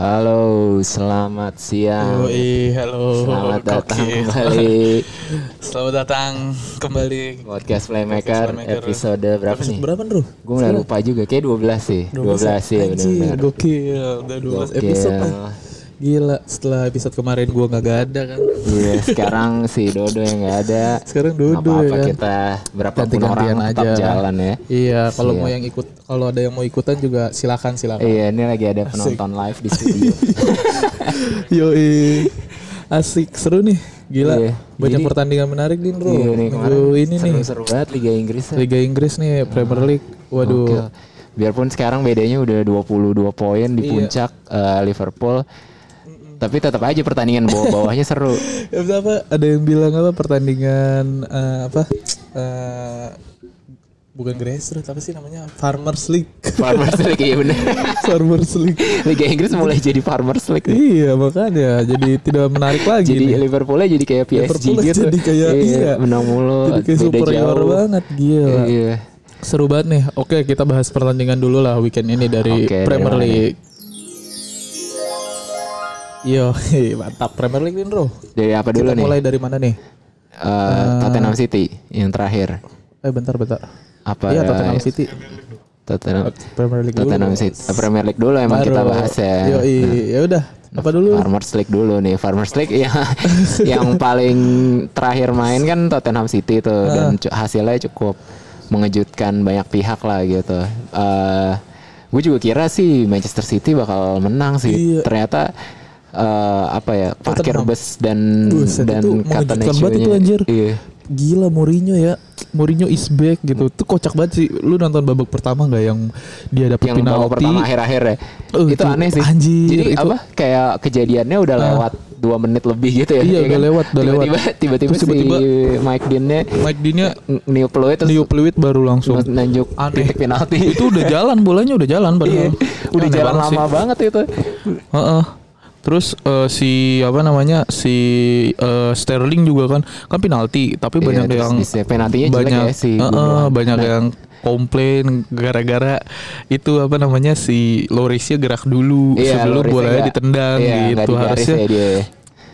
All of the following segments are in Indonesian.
Halo, selamat siang. Yoi, halo. Selamat datang Gokil. kembali Selamat datang kembali. podcast Playmaker, Playmaker. episode berapa nih? Berapa bro? Gue udah lupa juga, kayak 12 sih. 12, sih Anjir, benar-benar. gokil. Udah 12 Gokil. episode. ah. Gila, setelah episode kemarin gua nggak ada kan. Iya, sekarang si Dodo yang nggak ada. Sekarang Dodo ya apa-apa kan. kita berapapun Ganti-gantian orang tetap aja. jalan ya. Iya, kalau mau yang ikut, kalau ada yang mau ikutan juga silakan silakan. Iya, ini lagi ada penonton live di studio. Yoi. Asik seru nih. Gila. Iya. Banyak Jadi- pertandingan menarik nih, Bro. Iya nih Minggu ini nih. seru-seru banget Liga Inggris. ya. Liga Inggris nih, Premier League. Waduh. Gokil. Biarpun sekarang bedanya udah 22 poin di Iya. puncak eh, Liverpool. Tapi tetap aja pertandingan bawah-bawahnya seru. Ya apa? Ada yang bilang apa pertandingan eh, apa? eh, bukan grassroots apa sih namanya? Farmers League. Farmers League iya bener. Farmers League. Liga Inggris mulai jadi Farmers League. iya makanya jadi tidak menarik lagi. Jadi nih. Liverpoolnya jadi kayak PSG Liverpool gitu. jadi kayak iya. menang mulu. Jadi kayak superior jauh. banget gila. Iya. Seru banget nih. Oke, kita bahas pertandingan dulu lah weekend ini dari dari Premier? League. Yo, mantap Premier League nih, Bro. Dari apa dulu Kita nih? mulai dari mana nih? Eh, Tottenham City yang terakhir. Eh bentar bentar. Apa? Iya Tottenham City. Tottenham. Premier League dulu. Tottenham City. eh, Premier League dulu emang kita Baru. bahas ya. Yoi, ya udah. Apa dulu? Farmers League dulu nih. Farmers League ya yang paling terakhir main kan Tottenham City tuh Ah. dan cu- hasilnya cukup mengejutkan banyak pihak lah gitu. Eh gue juga kira sih Manchester City bakal menang sih. Iya. Ternyata eh apa ya parkir Tottenham. bus dan Buset, dan kata itu, anjir. Iya. Gila Mourinho ya. Mourinho is back gitu. Itu kocak banget sih. Lu nonton babak pertama nggak yang dia dapet Yang babak penalti? pertama akhir-akhir ya. Oh, itu itu aneh sih. anjir, Jadi itu- apa kayak kejadiannya udah Ah. lewat dua menit lebih gitu ya. Iya, ya udah lewat, udah lewat. Tiba-tiba tiba-tiba Terus si tiba-tiba- Mike Dean-nya Mike Dean-nya New Peluit terus Leo Peluit baru langsung. nanjuk Aneh. titik penalti. itu udah jalan bolanya udah jalan Iya, padahal. udah Aneh jalan sih. lama banget itu. Heeh. Terus eh, si apa namanya si eh, Sterling juga kan kan penalti tapi Iya, banyak yang penaltinya banyak ya si Heeh, Gundogan. banyak Nah. yang komplain gara-gara itu apa namanya si Lorisnya gerak dulu Iya, sebelum bolanya ditendang iya, gitu harusnya ya dia.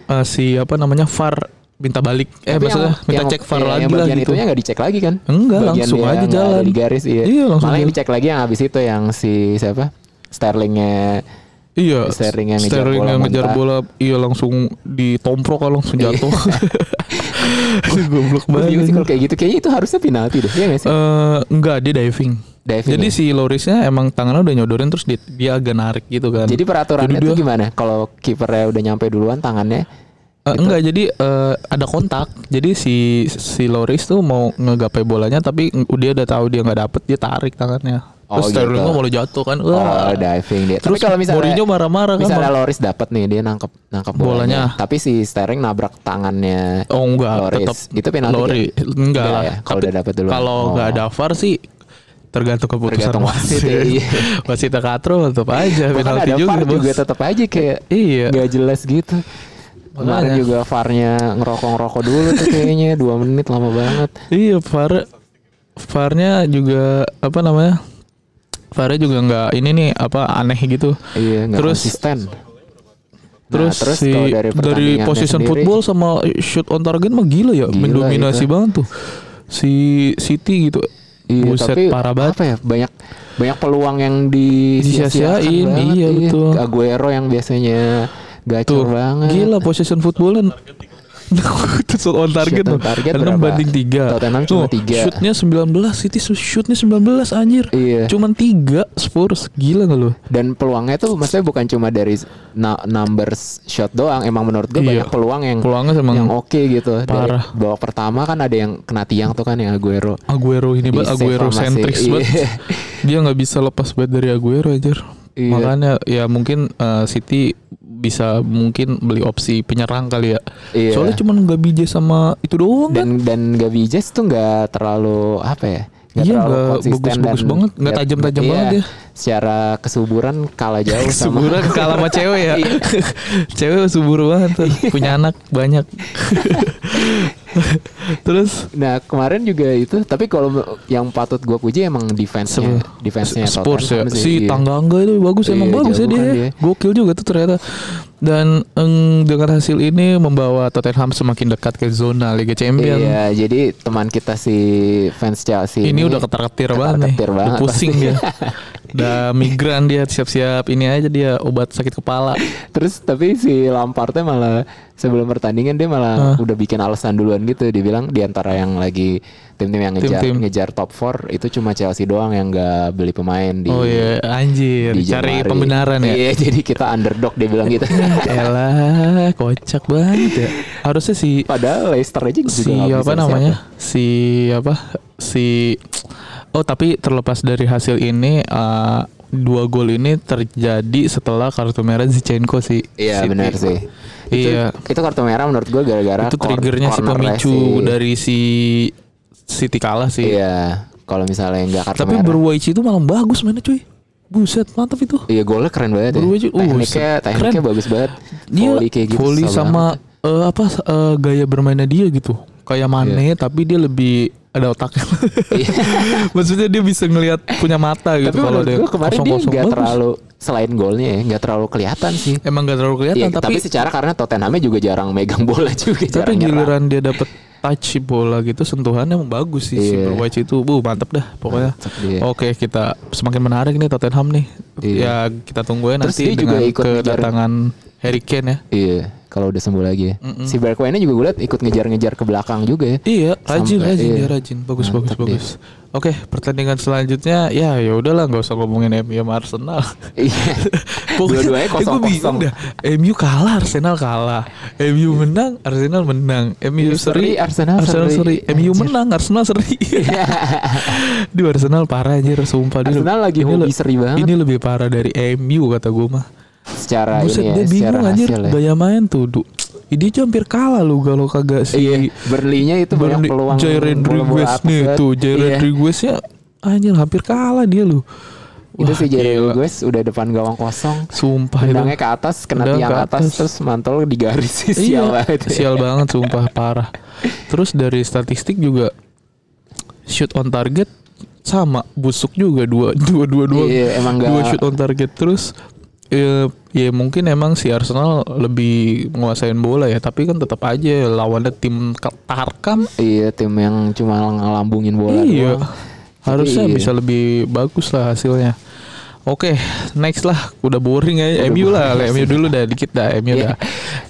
eh, si apa namanya VAR minta balik eh Tapi maksudnya yang- minta yang- cek VAR iya, lagi yang lah gitu. itunya nggak dicek lagi kan? Enggak, Bagian langsung aja jalan. di garis iya. Iya, langsung Malah yang dicek lagi yang habis itu yang si siapa? Sterlingnya Iya, Sterling yang ngejar bola yang ngejar bola, iya langsung ditomprok kan langsung jatuh. Goblok bingung sih banget. kalau kayak gitu kayaknya itu harusnya penalti deh. Iya gak sih? Eh, enggak, dia diving. Diving Jadi ya? si Lorisnya emang tangannya udah nyodorin terus dia, dia agak narik gitu kan. Jadi peraturannya itu dia- gimana? Kalau kipernya udah nyampe duluan tangannya Eh, enggak, jadi eh, ada kontak. Jadi si si Loris tuh mau ngegapai bolanya tapi dia udah tahu dia nggak dapet, dia tarik tangannya. Oh, Terus Sterling gitu. malah jatuh kan. Oh, Wah. diving dia. Terus kalau misalnya Mourinho marah-marah kan. misalnya. Loris dapat nih dia nangkep nangkep bolanya. Bolanya. Tapi si Sterling nabrak tangannya. Oh enggak, Loris. tetap Itu penalti Lori. kan? Enggak lah. ya, kalau udah dapet duluan. Kalau Oh. enggak ada VAR sih tergantung keputusan Tergantung wasit ya, iya. wasit katro tetap aja penalti ada juga, VAR juga tetap aja kayak Iya. nggak jelas gitu. Kemarin juga VAR-nya ngerokok-ngerokok dulu tuh kayaknya dua menit lama banget. Iya, VAR VAR-nya juga apa namanya? VAR-nya juga enggak ini nih apa aneh gitu. Iya, nggak Terus- konsisten. Terus, Nah, terus si dari, pertandingannya position sendiri- football sama shoot on target mah gila ya, Gila mendominasi itu. banget tuh. Si City gitu. Iya, Buset tapi parah banget. apa ya banyak banyak peluang yang Disia-siain, banget, iya, betul. Aguero yang biasanya gacor Tuh, banget. gila position footballnya shoot on target Shoot on tuh. target 6 berapa? banding 3. Tottenham cuma tiga. Shootnya 19, City shootnya 19 anjir. Iya. Cuman 3 Spurs. Gila gak lu? Dan peluangnya tuh maksudnya bukan cuma dari numbers shot doang. Emang menurut gue Iya. banyak peluang yang Peluangnya emang yang oke gitu. Dari parah. babak pertama kan ada yang kena tiang tuh kan yang Aguero. Aguero ini banget, Aguero si- centric iya. banget. Dia nggak bisa lepas banget dari Aguero aja. Iya. Makanya ya mungkin eh, City bisa mungkin beli opsi penyerang kali ya. Iya. Soalnya cuma nggak bije sama itu doang kan. Dan dan Gavi Jesus tuh nggak terlalu apa ya? Nggak Iya, terlalu nggak konsisten bagus-bagus dan banget, nggak tajam-tajam iya, banget dia. Secara kesuburan kalah jauh sama Suburan kalah sama cewek ya. Iya. cewek subur banget tuh. Punya anak banyak. Terus Nah kemarin juga itu tapi kalau yang patut gue puji emang defense-nya Se- defense-nya Spurs ya. Si iya. Tangga itu bagus emang Iya, bagus ya dia. kan ya. dia. Gokil juga tuh ternyata. Dan eng, dengan hasil ini membawa Tottenham semakin dekat ke zona Liga Champions. Iya, jadi teman kita si fans Chelsea Ini udah ketar-ketir banget Udah banget pusing pasti. Udah migran dia siap-siap ini aja dia obat sakit kepala. Terus tapi si Lampardnya malah sebelum pertandingan dia malah udah bikin alasan duluan gitu. Dia bilang di antara yang lagi tim-tim yang ngejar Tim-tim. ngejar top 4 itu cuma Chelsea doang yang nggak beli pemain di oh iya anjir di cari pembenaran ya. Iya, jadi kita underdog dia bilang gitu. Elah, kocak banget ya. Harusnya si Padahal Leicester aja juga si apa namanya? siapa. Si apa? Si Oh, tapi terlepas dari hasil ini eh, dua gol ini terjadi setelah kartu merah Zinchenko sih. Iya benar sih. Itu, Iya. itu kartu merah menurut gue gara-gara Itu triggernya si pemicu si- dari si City kalah sih. Iya, kalau misalnya nggak kartu Tapi merah. Berwaici itu malah bagus mainnya cuy. Buset, mantap itu. Iya golnya keren banget ya. Uh, tekniknya, tekniknya Keren. bagus banget. Dia volley kayak gitu. volley susah sama banget. eh, apa eh, gaya bermainnya dia gitu. Kayak Mane tapi dia lebih ada otaknya. Maksudnya dia bisa ngelihat punya mata gitu Tapi kalau dia gue kemarin dia nggak terlalu selain golnya ya nggak terlalu kelihatan sih. Emang gak terlalu kelihatan Iya, tapi tapi, secara karena Tottenhamnya juga jarang megang bola juga, tapi jarang nyerang. giliran dia dapet touch bola gitu sentuhannya emang bagus sih si Iya. Berwaici itu. Bu, mantap dah pokoknya. Dia. Oke, kita semakin menarik nih Tottenham nih. Iya. Ya kita tunggu ya Terus nanti dia juga dengan ikut ngejar- kedatangan Harry Kane ya. Iya, kalau udah sembuh lagi ya. Si Bergwijn juga gue liat ikut ngejar-ngejar ke belakang juga ya. Iya, rajin, Sampai- rajin iya. dia rajin. Bagus, bagus, Mantap dia. bagus. Oke, pertandingan selanjutnya ya ya udahlah nggak usah ngomongin MU sama Arsenal. Iya. Dua-duanya eh, kosong-kosong. bingung dah. MU kalah, Arsenal kalah. MU menang, Arsenal menang. MU seri, Arsenal Arsenal seri. seri. MU menang, Arsenal seri. Di Arsenal parah anjir, sumpah dia. Arsenal lagi hobi seri banget. Ini lebih parah dari MU kata gue mah. Secara Buset, ini ya, dia secara bingung anjir hasil ya. gaya main tuh. Du. Aja hampir kalah lu kalau kagak si Iya, Burnley-nya itu banyak Burnley- peluang bola-bola Rodriguez nih tuh Jay Iya. Rodriguez ya anjir hampir kalah dia lu Itu Wah, sih Jay gila. Rodriguez udah depan gawang kosong. sumpah Tendangnya itu ke atas, kena tiang ke atas, atas. terus mantul di garis sih iya, sial banget. sial banget sumpah parah terus dari statistik juga shoot on target sama busuk juga dua dua dua dua Iya, emang dua shoot on target terus ya, ya mungkin emang si Arsenal lebih menguasain bola ya tapi kan tetap aja lawannya tim Ka- Tarkam Iya, tim yang cuma ngelambungin bola iya. doang. Harusnya iya. bisa lebih bagus lah hasilnya. Oke, next lah. Udah boring aja. Udah MU lah. MU dulu dah dikit dah. MU Iya. dah.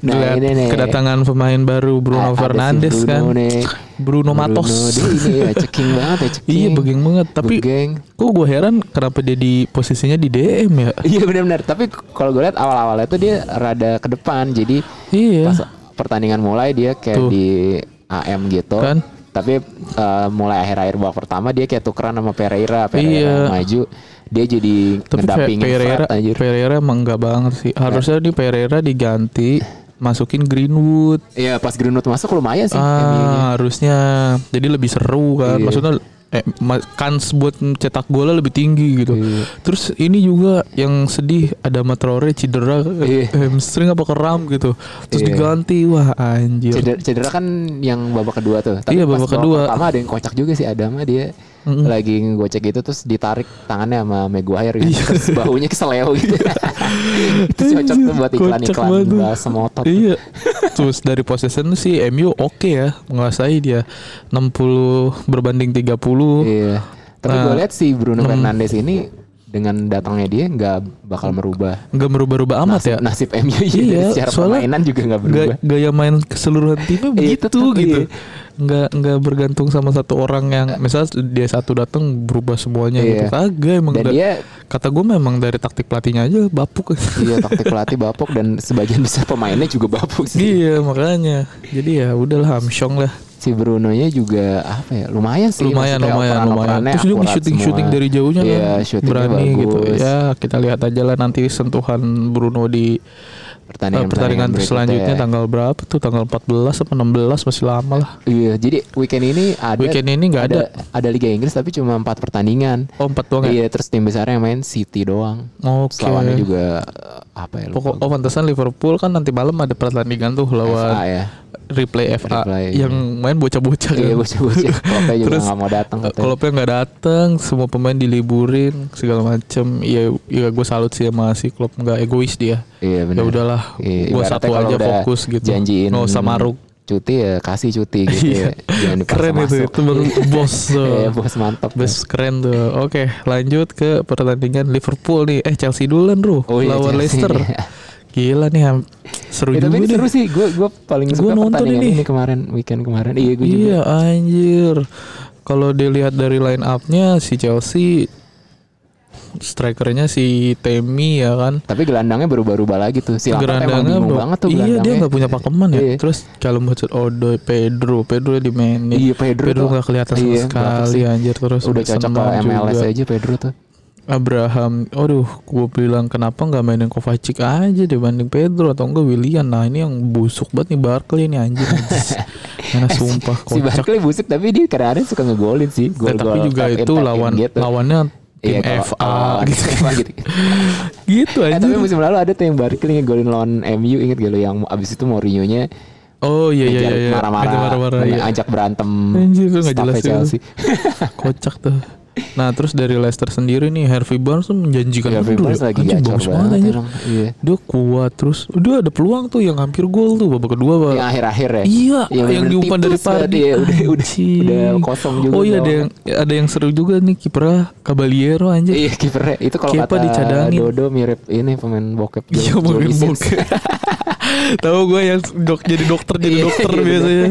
Nah, Lihat ini nih. kedatangan pemain baru Bruno A- ada si Fernandes Bruno kan. Nih. Bruno Matos. Dia ini ya ceking banget ya ceking. Iya, begeng banget. Tapi Begeng. kok gue heran kenapa dia di posisinya di DM ya? Iya benar-benar. Tapi kalau gue lihat awal-awalnya tuh dia rada ke depan. Jadi Iya. pas pertandingan mulai dia kayak Tuh. di AM gitu. Kan? Tapi eh, mulai akhir-akhir babak pertama dia kayak tukeran sama Pereira. Pereira Iya. maju. Dia jadi Tapi ngedampingin Pereira, Fred anjir. Pereira emang enggak banget sih. Harusnya nih Pereira diganti masukin Greenwood. Iya pas Greenwood masuk lumayan sih. Ah, harusnya jadi lebih seru kan. Iya. Maksudnya eh, kans buat cetak bola lebih tinggi gitu. Iya. Terus ini juga yang sedih ada Matraore cedera Iya. hamstring apa keram gitu. Terus Iya. diganti wah anjir. Cedera, cedera kan yang babak kedua tuh. Iya, pas babak kedua. Pertama ada yang kocak juga sih Adama dia Mm-mm. lagi ngegocek gitu terus ditarik tangannya sama Maguire gitu. Iya. Terus bahunya keseleo gitu. itu cocok tuh buat iklan-iklan bahasa motor. Iya. Terus dari possession sih MU oke ya menguasai dia 60 berbanding 30. Iya. Tapi Nah, gue lihat si Bruno hmm. Fernandes ini dengan datangnya dia nggak bakal merubah Nggak merubah-rubah amat nasib, ya. nasib MU Iya, secara permainan juga nggak Ga- berubah. gaya main keseluruhan timnya Iya, begitu tetep, gitu. iya. Nggak nggak bergantung sama satu orang yang misalnya dia satu datang berubah semuanya Iya. gitu. Kagak emang Dan da- dia kata gue memang dari taktik pelatihnya aja bapuk. iya taktik pelatih bapuk dan sebagian besar pemainnya juga bapuk sih. iya makanya. Jadi ya udahlah Hamsyong lah. Si Bruno-nya juga apa ya? Lumayan sih. lumayan lumayan lumayan. Terus akurat shooting shooting semua. dari jauhnya Iya, kan berani gitu. bagus. Ya kita lihat aja lah nanti sentuhan Bruno di eh, pertandingan, pertandingan selanjutnya tanggal berapa tuh tanggal 14 apa 16 masih lama lah. Iya, jadi weekend ini ada Weekend ini nggak ada. ada Liga Inggris tapi cuma empat pertandingan. Oh empat doang ya. Iya, terus tim besarnya yang main City doang. Oke. Lawannya juga eh, apa ya? Pokok oh pantesan Liverpool kan nanti malam ada pertandingan tuh lawan FA ya. Replay FA Replay, yang main bocah-bocah kan. Iya bocah-bocah. Klopnya juga Terus, nggak mau datang. katanya. Kalau nggak datang, semua pemain diliburin segala macem. Iya, ya gue salut sih sama si klub nggak egois dia. Iya Ya benar. udahlah, Iya, gue satu aja fokus gitu. Janjiin Nggak usah maruk. Cuti ya kasih cuti gitu Iya. ya. Jangan Keren itu, masuk. itu baru bos. tuh. Iya bos mantap. Bes keren tuh. Oke, lanjut ke pertandingan Liverpool nih. Eh Chelsea dulu kan, Bro. Oh iya, Lawan Chelsea. Leicester. Gila nih, ham- seru Ya, juga tapi seru sih. Gue gue paling Gua suka nonton ini. ini. kemarin weekend kemarin. Iya gue juga. Iya anjir. Kalau dilihat dari line up-nya si Chelsea strikernya si Temi ya kan. Tapi gelandangnya berubah-ubah lagi tuh. Si Lampard emang banget tuh Iya dia gelandangnya. nggak punya pakeman ya. Iya. Terus kalau Hudson Odoi, Pedro, Pedro dimainin. Iya Pedro, Pedro nggak kelihatan sama Iya, sekali anjir terus Udah cocok ke MLS juga. aja Pedro tuh. Abraham, aduh, gue bilang kenapa nggak mainin Kovacic aja dibanding Pedro atau enggak William. Nah ini yang busuk banget nih Barkley nih anjir. Karena sumpah Si kocak. Barkley busuk tapi dia kadang-kadang suka ngegolin sih. Nah, Gol-gol tapi juga itu lawan gitu. lawannya tim Iya, FA kalau gitu. FA gitu. gitu Eh, aja. tapi musim lalu ada tuh yang Barkley ngegolin lawan MU inget gak lu yang abis itu Mourinho-nya oh iya iya ngejar iya. marah-marah, marah-marah, iya. ngajak berantem Anjir, staffnya jelas itu. Chelsea. Kocak tuh. Nah terus dari Leicester sendiri nih Harvey Barnes tuh menjanjikan Ya, bener Barnes ya. lagi Anjing, bagus banget anjir. Iya. Dia kuat terus. Udah ada peluang tuh yang hampir gol tuh babak kedua Pak. Yang akhir-akhir ya. Iya, Yang yang, bener-bener diumpan dari banget, Pardi. iya, udah- udah- udah kosong juga Oh iya ada yang ada yang seru juga nih kipernya Caballero anjir. Iya kipernya itu kalau Kepa kata dicadangin. Dodo mirip ini pemain bokep Iya Jody Sins. bokep. Tahu gue yang dok jadi dokter jadi Iya, dokter iya, biasanya.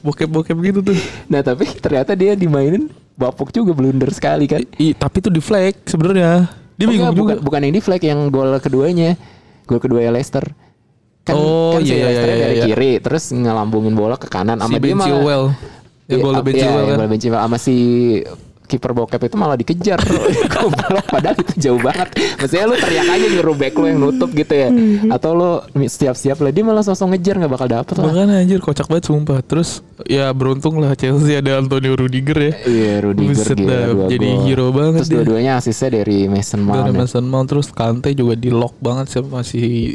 Bokep-bokep gitu tuh. Nah tapi ternyata dia dimainin bapuk juga blunder sekali kan. I, tapi tuh di flag sebenarnya. Dia Oh, bingung enggak, juga. bukan, bukan yang di flag yang gol keduanya. Gol kedua Leicester. Kan, Oh, kan si iya, iya, Leicester iya, dari iya. kiri terus ngelambungin bola ke kanan Si sama dia Ben malah. Yang Iya, gol Ben iya, Chilwell yang kan. gol Ben Chilwell sama si kiper bokep itu malah dikejar goblok padahal itu jauh banget maksudnya lu teriak aja nyuruh back lu yang nutup gitu ya atau lu siap-siap lah dia malah sosok ngejar nggak bakal dapet lah Makanya anjir kocak banget sumpah. Terus ya beruntung lah Chelsea ada Antonio Rudiger ya. iya Rudiger Buset gila dah, dua jadi gol. hero banget terus dia. dua-duanya asisnya dari Mason Mount Dari ya. Mason Mount terus Kante juga di lock banget sih sama si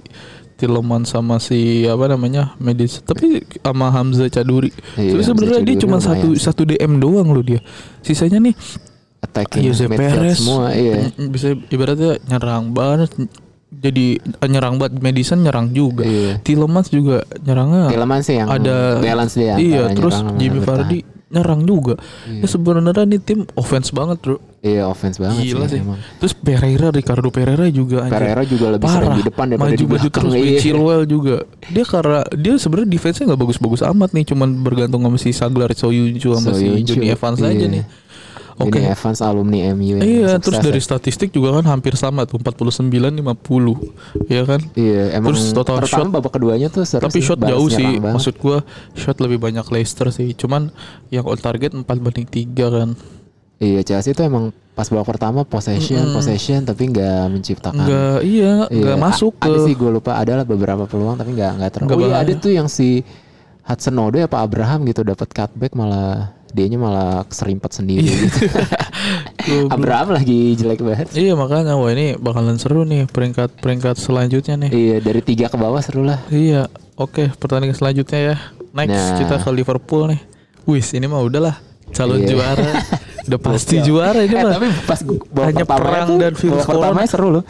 Tileman sama si apa namanya Medis tapi sama Hamzah Caduri. Iya, Terus sebenarnya dia cuma lumayan satu sih. satu DM doang loh dia. Sisanya nih attacking Jose Perez semua iya mm, bisa ibaratnya nyerang banget jadi eh, nyerang banget Madison nyerang juga. Iya. Tilemans juga nyerangnya Tielemans sih yang ada balance dia Iya, terus Jimmy. Vardy nyerang juga. Ya sebenarnya nih tim offense banget, Bro. iya offense banget Gila sih. emang. Terus Pereira, Ricardo Pereira juga anjir. Pereira juga lebih sering Parah. di depan daripada maju di maju belakang terus iya. Chilwell juga dia karena dia sebenarnya defense-nya nggak bagus-bagus amat nih cuman bergantung sama si Saglar Soyuncu sama si Soyuncu, Johnny Evans iya. aja nih oke Ini Evans alumni MU iya sukses terus ya. dari statistik juga kan hampir sama tuh 49 50 ya kan Iya, emang Terus total shot- babak keduanya tuh seru tapi sih, shot jauh sih banget. maksud gua shot lebih banyak Leicester sih cuman yang on target 4 banding 3 kan Iya, Chelsea itu emang pas babak pertama possession, possession tapi nggak menciptakan. nggak iya Iya, nggak masuk a- ke Ada sih gue lupa adalah beberapa peluang tapi nggak nggak terlalu. Oh iya ada tuh yang si Hudson Odoi apa Abraham gitu dapat cutback malah dianya malah keserimpet sendiri gitu. Goblok. Abraham lagi jelek banget. Iya makanya wah ini bakalan seru nih peringkat peringkat selanjutnya nih. Iya dari tiga ke bawah seru lah. Iya, oke pertandingan selanjutnya ya. Next Nah. kita ke Liverpool nih. Wis ini mah udahlah calon Iya. juara. Udah pasti juara ini Eh, mah. tapi pas Hanya perang dan virus corona. seru loh.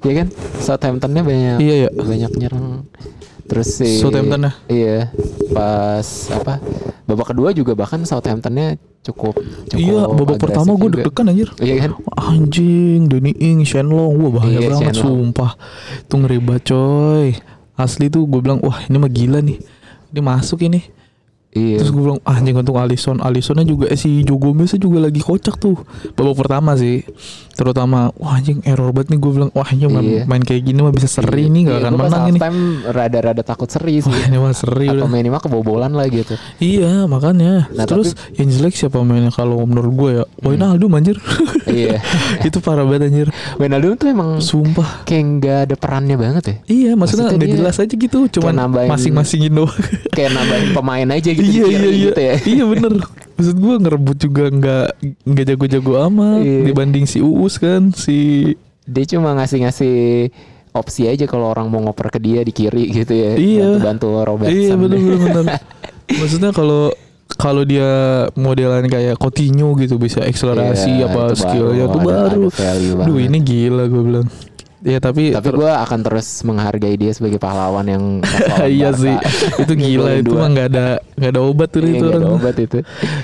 Iya kan? Southamptonnya banyak Iya, iya. banyak nyerang. Terus si Southampton ya? Iya. Pas apa? Babak kedua juga bahkan Southamptonnya cukup cukup Iya, babak pertama gue deg-degan anjir. Iya kan? Anjing, Danny Ing, Shenlong, wah bahaya Iya, banget Shenlong. sumpah. Itu ngeri banget coy. Asli tuh gue bilang, wah ini mah gila nih. Ini masuk ini. Iya. Terus gue bilang, ah anjing untung Alisson. Alissonnya juga, eh, si Joe Gomeznya juga lagi kocak tuh. Babak pertama sih. Terutama, wah anjing error banget nih. Gue bilang, wah anjing main, Iya. main kayak gini mah bisa seri nih. Gak Iya, akan menang ini. halftime rada-rada takut seri sih. Wah ini mah seri Atau udah. minimal kebobolan lah gitu. Iya makanya. Nah, Terus yang jelek siapa mainnya kalau menurut gue ya. Wijnaldum anjir. iya. Itu parah banget anjir. Wijnaldum tuh emang Sumpah. kayak nggak ada perannya banget ya. Iya maksudnya Maksudnya dia jelas aja gitu. Cuman masing-masingin doang. Kayak nambahin pemain aja gitu iya iya iya. gitu ya. Iya bener. Maksud gue ngerebut juga nggak nggak jago-jago amat Iya. dibanding si Uus kan si Dia cuma ngasih-ngasih opsi aja kalau orang mau ngoper ke dia di kiri gitu ya. Iya. Bantu, bantu Robertson. Iya benar benar. Maksudnya kalau kalau dia modelan kayak Coutinho gitu bisa akselerasi Iya, apa itu skillnya baru, tuh baru. ada value Duh banget. ini gila gue bilang. Ya tapi Tapi ter- gue akan terus menghargai dia sebagai pahlawan yang iya sih itu gila itu mah nggak ada nggak ada obat tuh Iya, itu nggak ada orang. obat itu.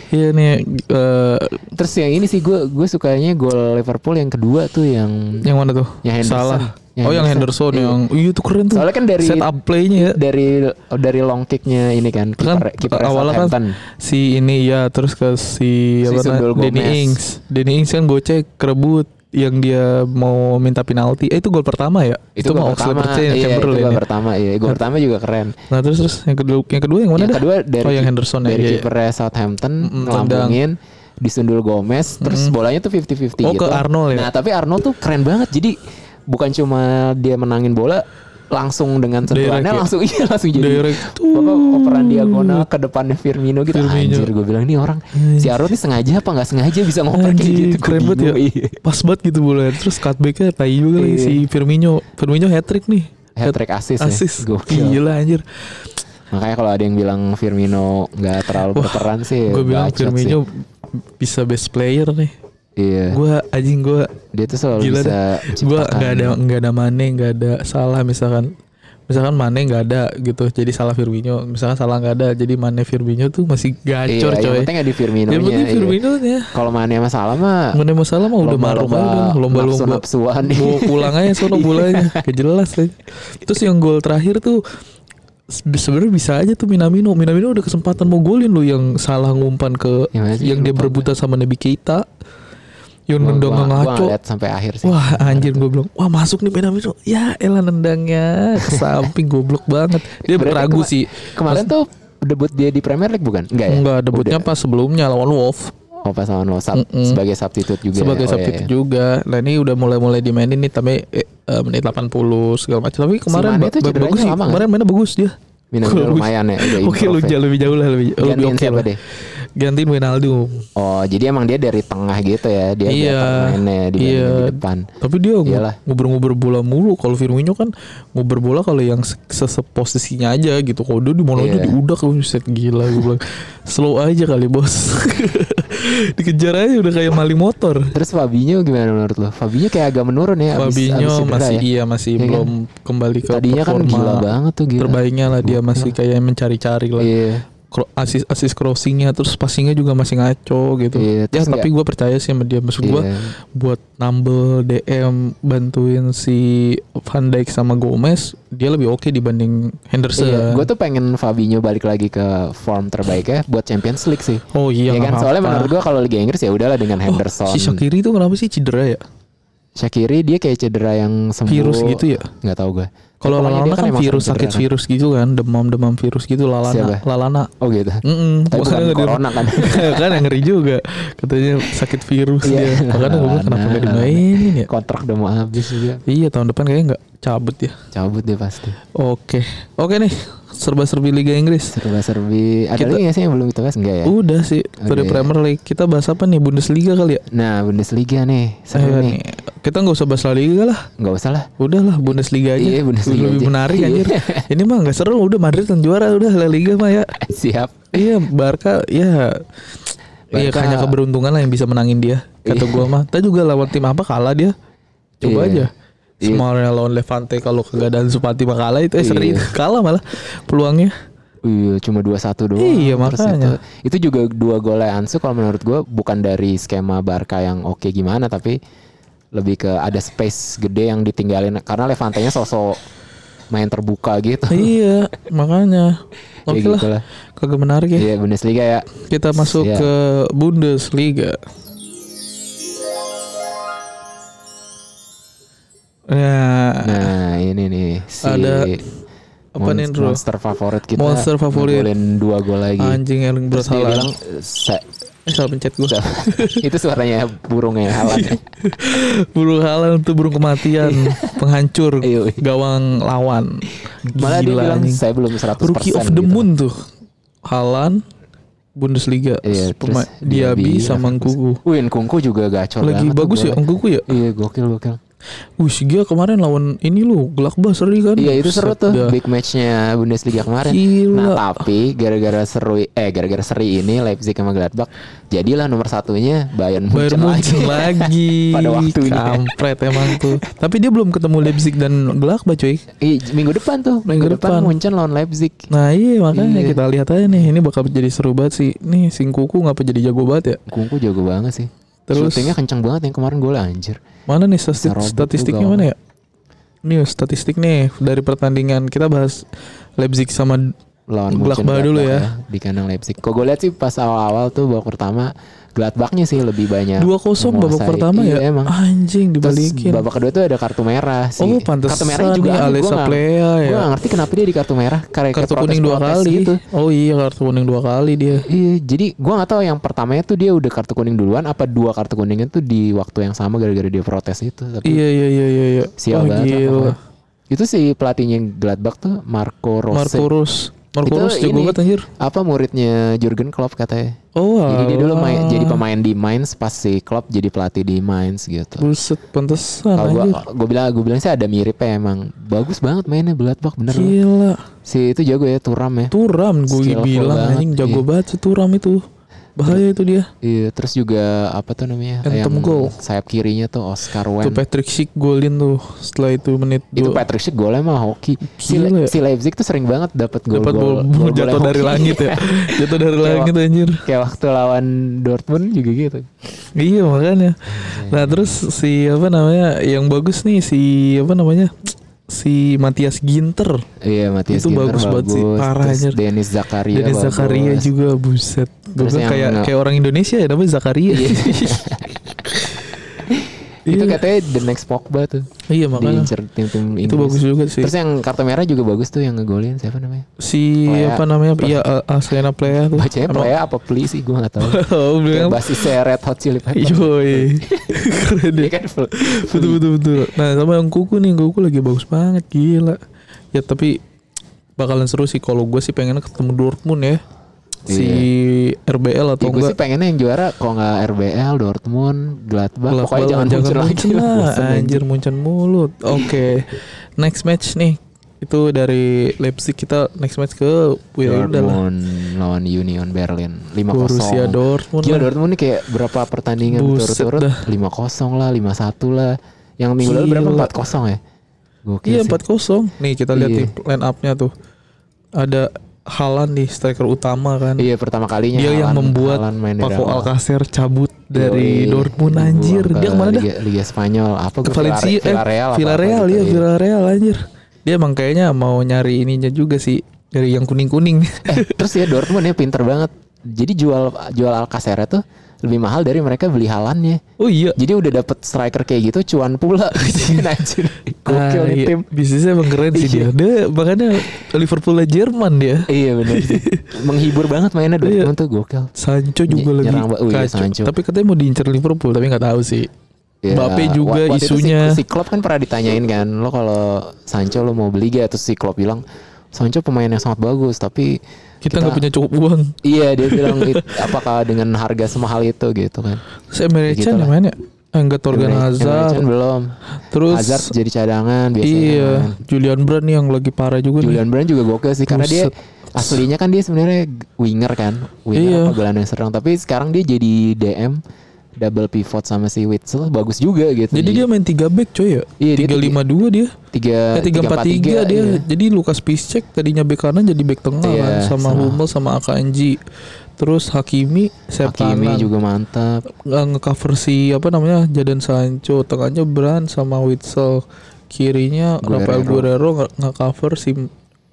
Iya nih eh, Terus yang ini sih gue gue sukanya gol Liverpool yang kedua tuh yang yang mana tuh? Yang Henderson. Salah. Yang oh yang Henderson. Henderson Iya. yang iya tuh keren tuh. Soalnya kan dari set up play-nya ya. dari dari long kicknya ini kan kan kiper kiper awalnya kan si ini ya terus ke si, Si apa Danny. Ings Danny Ings kan gocek kerebut yang dia mau minta penalti eh itu gol pertama ya itu, gol Oxlade pertama percaya iya, itu gol ya. pertama iya gol pertama juga keren nah terus terus yang kedua yang kedua yang mana yang kedua dari oh yang Henderson ya dari iya, iya. kiper Southampton Mm-mm, ngelambungin disundul Gomez terus Mm-mm. bolanya tuh 50-50 Oh, gitu. ke Arnold ya? Nah, tapi Arnold tuh keren banget. Jadi bukan cuma dia menangin bola langsung dengan sentuhannya ya? langsung iya langsung jadi Direct. apa operan diagonal ke depannya Firmino gitu Firmino. anjir gue bilang ini orang si Arnold nih sengaja apa nggak sengaja bisa ngoper kayak gitu keren banget ya. iya. Pas banget gitu bola. Terus cutbacknya tai juga lagi Iya. si Firmino. Firmino hat trick nih. Hat trick assist, Assist. ya. Gila anjir. Makanya kalau ada yang bilang Firmino nggak terlalu Wah, berperan sih Gue bilang Firmino bisa best player nih. Iya. Gue anjing gue Dia tuh selalu gila bisa. Gue menciptakan- nggak ada nggak ada Mane nggak ada salah misalkan misalkan Mane nggak ada gitu jadi salah Firmino misalkan salah nggak ada jadi Mane Firmino tuh masih gacor iya, coy Yang penting ada Firmino yang penting. Firmino ya Kalau Mane sama Salah mah Mane masalah mah udah marah lomba-lomba lomba-lomba nafsu-nafsuan. bawa pulang aja sono bolanya Gak jelas aja. terus yang gol terakhir tuh se- sebenarnya bisa aja tuh Minamino Minamino udah kesempatan mau golin loh yang salah ngumpan ke sih? yang dia berebutan sama Nabi Keita yang Gua- nendang gua- gua ngaco ngeliat sampai akhir sih. Wah anjir gue bilang Wah masuk nih Minamino Ya elah nendangnya Ke samping goblok banget Dia ragu kema- sih Kemarin tuh debut dia di Premier League bukan? Enggak ya? Enggak debutnya Udah. pas sebelumnya lawan Wolf Oh pas lawan lo sub- Mm-mm. sebagai substitute juga. sebagai ya? Oh, iya, substitute iya. juga. Nah ini udah mulai-mulai dimainin nih tapi eh, eh, menit 80 segala macam. Tapi kemarin Mane ba- bagus sih. lama? Kemarin mainnya bagus dia. Bagus. lumayan ya. Oke lu improve ya. jauh lebih jauh lah lebih, lebih Gantiin oke siapa lah. deh? Gantiin Wijnaldum. Oh jadi emang dia dari tengah gitu ya. Dia Iya, mainnya dibanding iya. di depan. Tapi dia nguber-nguber bola mulu. Kalau Firmino kan nguber bola kalau yang se- se- posisinya aja gitu. Kalau dia di mana aja Iya. diudak set gila gue bilang. Slow aja kali bos. Dikejar aja udah kayak maling motor. Terus Fabinho gimana menurut lo? Fabinho kayak agak menurun ya. abis- Fabinho abis cedera masih ya? iya masih kan? belum kembali ke Tadinya kan performa gila banget tuh gila. terbaiknya lah dia masih kayak mencari-cari lah. Iya. Asis asis crossingnya terus passingnya juga masih ngaco gitu. Iya, ya tapi gue percaya sih sama dia. Maksud gue Iya. buat nambel DM bantuin si Van Dijk sama Gomez dia lebih oke dibanding Henderson. Iya, gue tuh pengen Fabinho balik lagi ke form terbaiknya buat Champions League sih. oh iya ya kan soalnya apa-apa. menurut gue kalau Liga Inggris ya udahlah dengan Oh, Henderson. si Shakiri itu kenapa sih cedera ya? Shaqiri dia kayak cedera yang sembuh. Virus gitu ya? Nggak tahu gue. Kalau Lalana kan emang virus sakit cedera kan. virus gitu kan, demam-demam virus gitu Lalana. Siapa? Lalana. Oh gitu. Mm Tapi bukan corona kan. kan yang ngeri juga katanya sakit virus Iya. dia makanya gue bilang kenapa gak dimainin ya Kontrak udah mau habis juga. iya tahun depan kayaknya nggak cabut ya Cabut dia pasti. oke oke nih serba serbi Liga Inggris Serba-serbi. Ada Kita- lagi nggak sih yang belum kita bahas? Enggak ya? udah sih dari Oke. Premier League kita bahas apa nih Bundesliga kali ya Nah Bundesliga nih. Seru nih. nih kita nggak usah bahas La Liga lah Nggak usah lah. udahlah Bundesliga aja Iya, Bundesliga lebih aja. menarik Iya. anjir ini mah nggak seru udah Madrid yang juara udah La Liga mah ya Siap. Iya Barca ya Iya hanya keberuntungan lah yang bisa menangin dia Kata Iya. gua mah Kita juga lawan tim apa kalah dia Coba Iya. aja Iya. Semuanya lawan Levante Kalau kegagalan Supati mah kalah itu eh, seri Iya. Kalah malah peluangnya Iya cuma 2-1 doang. Iya, makanya. Itu, itu juga dua golnya Ansu kalau menurut gue bukan dari skema Barca yang oke gimana tapi lebih ke ada space gede yang ditinggalin karena Levante-nya sosok main terbuka gitu. Iya makanya Kayak Oke gitu lah. Kagak menarik ya Iya Bundesliga ya. Kita masuk Iya. ke Bundesliga Nah, Nah ini nih si Ada apa nih, Bro? monster favorit kita. Monster favorit. ngegolin dua gol lagi. anjing Erling Braut dia Haaland. bilang "Sa- Eh salah pencet gue itu suaranya burungnya Haaland. Burung Haaland itu burung kematian, penghancur Iya, iya. gawang lawan. Malah dia Gila bilang saya belum 100% Rookie of the gitu. Moon tuh. Haaland Bundesliga. Iya, Pema- Diaby Diaby, sama. Nkunku. Wih, Nkunku juga gacor Lagi banget bagus ya. Nkunku ya? Iya, gokil gokil. Wih, dia kemarin lawan ini lu, Gladbach seri kan? Iya itu seru tuh big matchnya Bundesliga kemarin. Gila. Nah tapi gara-gara seru eh gara-gara seri ini Leipzig sama Gladbach jadilah nomor satunya Bayern Bayern Munchen Munchen lagi. Pada waktunya. Kampret emang tuh. Tapi dia belum ketemu Leipzig dan Gladbach cuy. Ih, minggu depan tuh Minggu minggu, depan, depan. Munchen lawan Leipzig. Nah iya makanya Iya. kita lihat aja nih. Ini bakal jadi seru banget sih. Nih Singkuku ngapa jadi jago banget ya? Kungku jago banget sih. Terus- Shootingnya kencang banget yang kemarin gue anjir. Mana nih stati- Robert statistiknya mana ya? Nih statistik nih dari pertandingan kita bahas Leipzig sama Lawan Gladbach dulu Gladbach ya. Di kandang Leipzig. Kok gue lihat sih pas awal-awal tuh babak pertama Gladbachnya sih lebih banyak. 2-0 babak pertama Iya, ya. emang. Anjing Terus dibalikin. babak kedua tuh ada kartu merah sih. Oh pantesan kartu merah juga. Alessa Gua Plea ya. gak ngerti kenapa dia di kartu merah Kayak Kartu kayak kuning dua kali. gitu. Oh iya kartu kuning dua kali dia. Iya, jadi gua nggak tahu yang pertamanya tuh dia udah kartu kuning duluan apa dua kartu kuningnya tuh di waktu yang sama gara-gara dia protes itu. Tapi Iya iya iya iya. iya. sial Wah, banget. Itu si pelatihnya Gladbach tuh Marco Rose. Marco Rus. Marco Itu jago banget anjir. Apa muridnya Jurgen Klopp katanya. Oh Jadi dia dulu main, jadi pemain di Mainz pas si Klopp jadi pelatih di Mainz gitu. Buset pantesan Kalau gua gua bilang gua bilang sih ada miripnya emang. Bagus banget mainnya Gladbach bener. Gila. Si itu jago ya Turam ya. Turam gue bilang anjing jago iya. banget si Turam itu. Bahaya itu dia. Iya, terus juga apa tuh namanya? Anthem yang goal. sayap kirinya tuh Oscar Tuh Wendt. Patrick Schick golin tuh setelah itu menit Itu dua. Patrick Schick golnya mah hoki. Si, Gila ya. si Leipzig tuh sering banget dapat gol dapat bol, bol jatuh dari langit ya. jatuh dari langit anjir. Kayak waktu lawan Dortmund juga gitu. Iya makanya. Nah terus si apa namanya yang bagus nih si apa namanya si Matias Ginter. Iya, Matias Itu Ginter bagus banget sih, parah anjir. Denis Zakaria Dennis bagus. Zakaria juga buset. Gue kayak kayak orang Indonesia ya namanya Zakaria. Iya. Itu Iya. katanya the next Pogba tuh. Iya makanya. Diincer tim-tim Itu Inggris. bagus juga sih. Terus yang kartu merah juga bagus tuh yang ngegolin siapa namanya? si Plea. apa namanya? Iya uh, Plea tuh. Bacanya Emang- play apa pli sih gue gak tahu. Kayak bilang basisnya Red Hot Chili Peppers. Yoi. Keren deh. kan full- betul betul betul. Nah sama yang kuku nih kuku lagi bagus banget gila. Ya tapi bakalan seru sih kalau gue sih pengennya ketemu Dortmund ya. Si RBL atau Ya, gue sih enggak pengennya yang juara kalau nggak RBL, Dortmund, Gladbach, Gladbach pokoknya lah, jangan muncul lagi lah. anjir. Muncul mulut. Oke. next match nih. Itu dari Leipzig kita next match ke ya udah lah. Dortmund lawan Union Berlin 5-0. Borussia Dortmund. Gila lah. Dortmund nih kayak berapa pertandingan dah. 5-0 lah, 5-1 lah. Yang minggu lalu berapa? Gila. 4-0 ya? Gokil Iya sih. 4-0. Nih kita lihat Iya. nih line up-nya tuh. Ada Halan nih striker utama kan. Iya pertama kalinya Dia yang Haaland- membuat main dari Paco. Alcacer cabut dari Yoi, Dortmund anjir. ke Dia ke mana dah? Liga, Liga Spanyol apa Ke Valencia eh Villarreal Villarreal ya gitu. Villarreal anjir. Dia emang kayaknya mau nyari ininya juga sih dari yang kuning-kuning. Eh, terus ya Dortmund ya pinter banget. Jadi jual jual Alcacer tuh lebih mahal dari mereka beli halannya. oh iya. Jadi udah dapet striker kayak gitu cuan pula. Anjir. Gokil Ah, nih iya. tim. Bisnisnya emang keren sih dia. Iya. Dia makanya Liverpool Jerman dia. Iya benar sih. Menghibur banget mainnya Dortmund tuh gokil. Sancho juga Ny- lagi nyerang oh iya. Sancho. Tapi katanya mau diincar Liverpool tapi nggak tahu sih. Ya, Mbappe juga wa- waktu itu isunya. si, si Klopp kan pernah ditanyain kan, lo kalau Sancho lo mau beli gak? Terus si Klopp bilang Sancho pemain yang sangat bagus, tapi Kita nggak punya cukup uang. Iya dia bilang "It- apakah dengan harga semahal itu gitu kan? Terus Emre Gitu Can lah. yang mana? Enggak Torgan Emre- Emre Hazard. Belum. Terus Hazard jadi cadangan biasanya. iya, kan. Julian Brand nih yang lagi parah juga nih. Julian Brand juga gokil sih karena dia aslinya kan dia sebenarnya winger kan, winger Iya. apa gelandang serang, tapi sekarang dia jadi DM double pivot sama si Witsel bagus juga gitu. Jadi dia main 3 back coy ya. Iya, dia 352 dia. tiga Eh 343 dia. iya. Jadi Lukas Piszczek tadinya back kanan jadi back tengah Iya, kan sama sama. Hummel sama Akanji. Terus Hakimi sayap Hakimi kanan. juga mantap. Nggak ngecover si apa namanya Jadon Sancho tengahnya Brand sama Witsel kirinya Guerrero. Rafael Guerrero nge- nge-cover si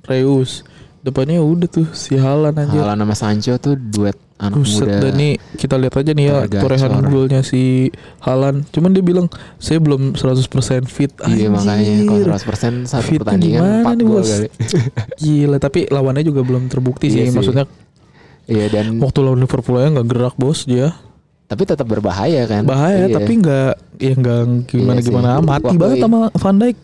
Reus depannya udah tuh si Halan aja Haaland sama Sancho tuh duet anak Buset muda. dan nih kita lihat aja nih ya torehan golnya si Halan cuman dia bilang saya belum 100% fit Iya makanya kalau Anjir. 100% satu Fitnya pertandingan gimana 4 nih, gol kali. gila tapi lawannya juga belum terbukti sih. Iya sih. maksudnya Iya dan waktu lawan Liverpool aja nggak gerak bos dia tapi tetap berbahaya kan. bahaya Iya. tapi nggak ya nggak gimana Iya sih. gimana mati Waktu banget sama Van Dijk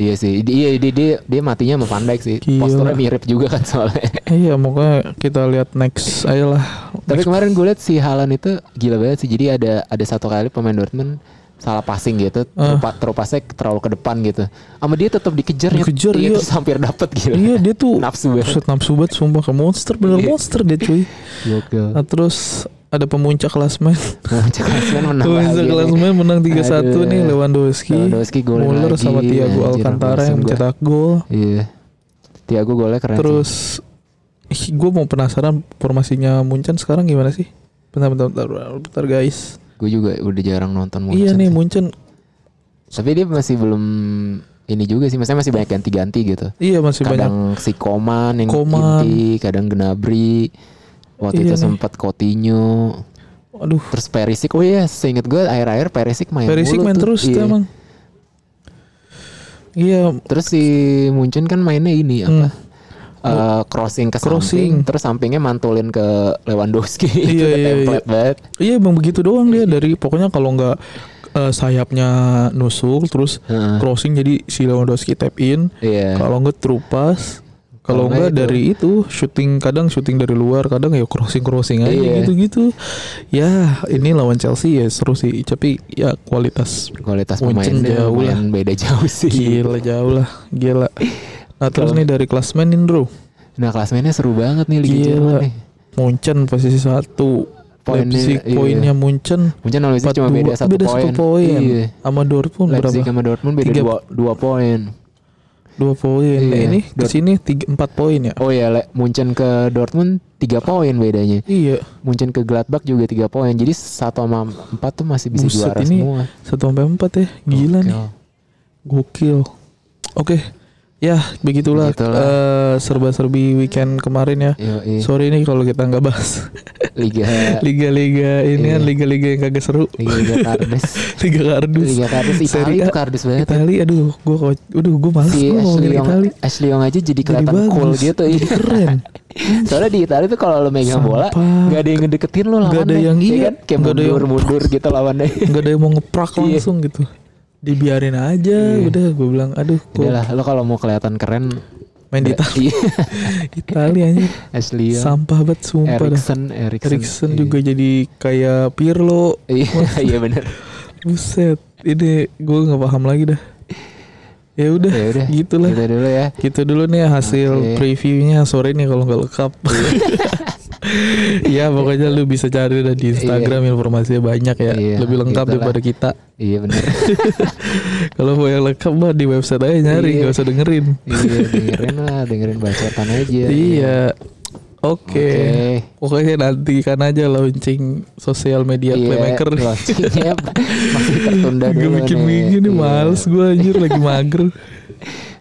Iya sih. Iya dia, dia dia matinya sama Van Dijk sih. Gila. Posturnya mirip juga kan soalnya. iya makanya kita lihat next aja lah Tapi kemarin gue liat si Haaland itu gila banget sih. Jadi ada ada satu kali pemain Dortmund salah passing gitu, Ah. terupa, terupasnya terlalu ke depan gitu. Sama dia tetap dikejar. Dikejar, iya, iya. terus hampir dapet gitu. Iya dia tuh Nafsu banget. Nafsu banget sumpah ke monster bener Iya. monster dia cuy. Gokil. Nah terus ada pemuncak klasmen. Puncak klasemen menang Pemuncak klasmen menang 3-1 Aduh. nih Lewandowski. Lewandowski golin Muller lagi, sama Thiago Alcantara yang mencetak gol. Iya. Tiago golnya keren sih. Terus gue mau penasaran formasinya Munchen sekarang gimana sih? Bentar bentar bentar, bentar, bentar, guys. Gue juga udah jarang nonton Munchen. iya nih sih. Munchen. Tapi dia masih belum ini juga sih, maksudnya masih banyak ganti-ganti gitu. Iya masih banyak. kadang si Koman yang Koman. inti, kadang Gnabry. Waktu Iya itu sempat Coutinho, Aduh, terus Perisic. Oh iya, seinget gue akhir-akhir Perisic main Perisic main tuh. terus Iya. emang. Iya, Terus si Munchen kan mainnya ini apa? Eh, crossing ke Hmm. Crossing. samping, terus sampingnya mantulin ke Lewandowski. itu Iya, iya, template banget. iya emang begitu doang dia dari pokoknya kalau nggak eh, sayapnya nusuk terus Heeh. crossing jadi si Lewandowski tap in. Iya. Kalau nggak true pass, kalau Kalau nggak nggak itu. dari itu shooting kadang shooting dari luar, kadang ya crossing crossing aja Iya. gitu-gitu. Ya ini lawan Chelsea ya seru sih, tapi ya kualitas Kualitas pemainnya jauh lah. beda jauh sih. gila jauh lah, gila. Nah terus nih dari klasmen Indro, Nah klasmennya seru banget nih Liga Gila. Jerman nih. Munchen posisi satu, Poinnya, Leipzig iya. poinnya Munchen Munchen sama Leipzig cuma 42, beda satu beda poin. satu poin. Iya. Sama Dortmund Leipzig berapa? sama Dortmund beda Tiga- dua, dua poin. Dua poin. Iya. ini Dort- ke sini tiga empat poin ya. Oh ya, Le- Munchen ke Dortmund tiga poin bedanya. Iya. Munchen ke Gladbach juga tiga poin. Jadi satu sama empat tuh masih bisa Buset, juara ini semua. Satu sampai empat ya. Gila nih. Gokil. Oke. Ya begitulah, Begitulah. eh, serba-serbi weekend kemarin ya. Yoi. Sorry nih kalau kita nggak bahas Liga liga-liga ini Iya. kan liga-liga yang kagak seru. Liga Kardus. Liga kardus. Liga Kardus A, itu kardus banget. Itali, aduh, gua kok, aduh, gua males Si Ashley ngomongin Itali. Ashley Young aja jadi Jadi kelihatan cool bagus, gitu. jadi iya. keren. Soalnya di Italia tuh kalau lo megang bola nggak ada yang ngedeketin lo lawannya. Nggak ada yang Ya iya, kan? Kayak nggak ada yang- mundur-mundur gitu lawannya. Nggak ada yang mau ngeprak Iya. langsung gitu. Dibiarin aja, Iya. udah gue bilang, aduh, kok Udah lah, lo kalau mau kelihatan keren main di Itali, Iya. Itali aja. Ashley Young. Sampah banget sumpah dah. Erikson, Erikson, Erikson Iya. juga jadi kayak Pirlo. Iya, iya benar. Buset, ini gue nggak paham lagi dah. Ya udah, Ya gitu lah. Kita dulu ya. Gitu dulu nih hasil Oke. previewnya sore nih kalau nggak lengkap. ya pokoknya lu bisa cari dah di Instagram informasinya banyak ya, Iya, lebih lengkap gitulah. daripada kita. Iya benar. Kalau mau yang lengkap mah di website aja nyari, Iya. nggak usah dengerin. iya, dengerin lah, dengerin bacotan aja. Iya. Oke. Oke. Pokoknya nantikan aja launching sosial media Iya, playmaker. launchingnya masih tertunda Gak dulu bikin nih. begini nih, Iya. males gue anjir lagi mager.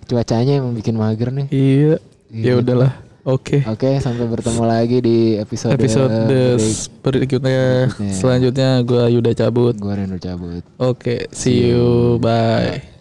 Cuacanya emang bikin mager nih. Iya. Iya. Ya udahlah. Oke. Oke, sampai bertemu lagi di episode Episode berikutnya Berikutnya. selanjutnya gue Yuda cabut. Gue Reno cabut. Oke, see you. Bye.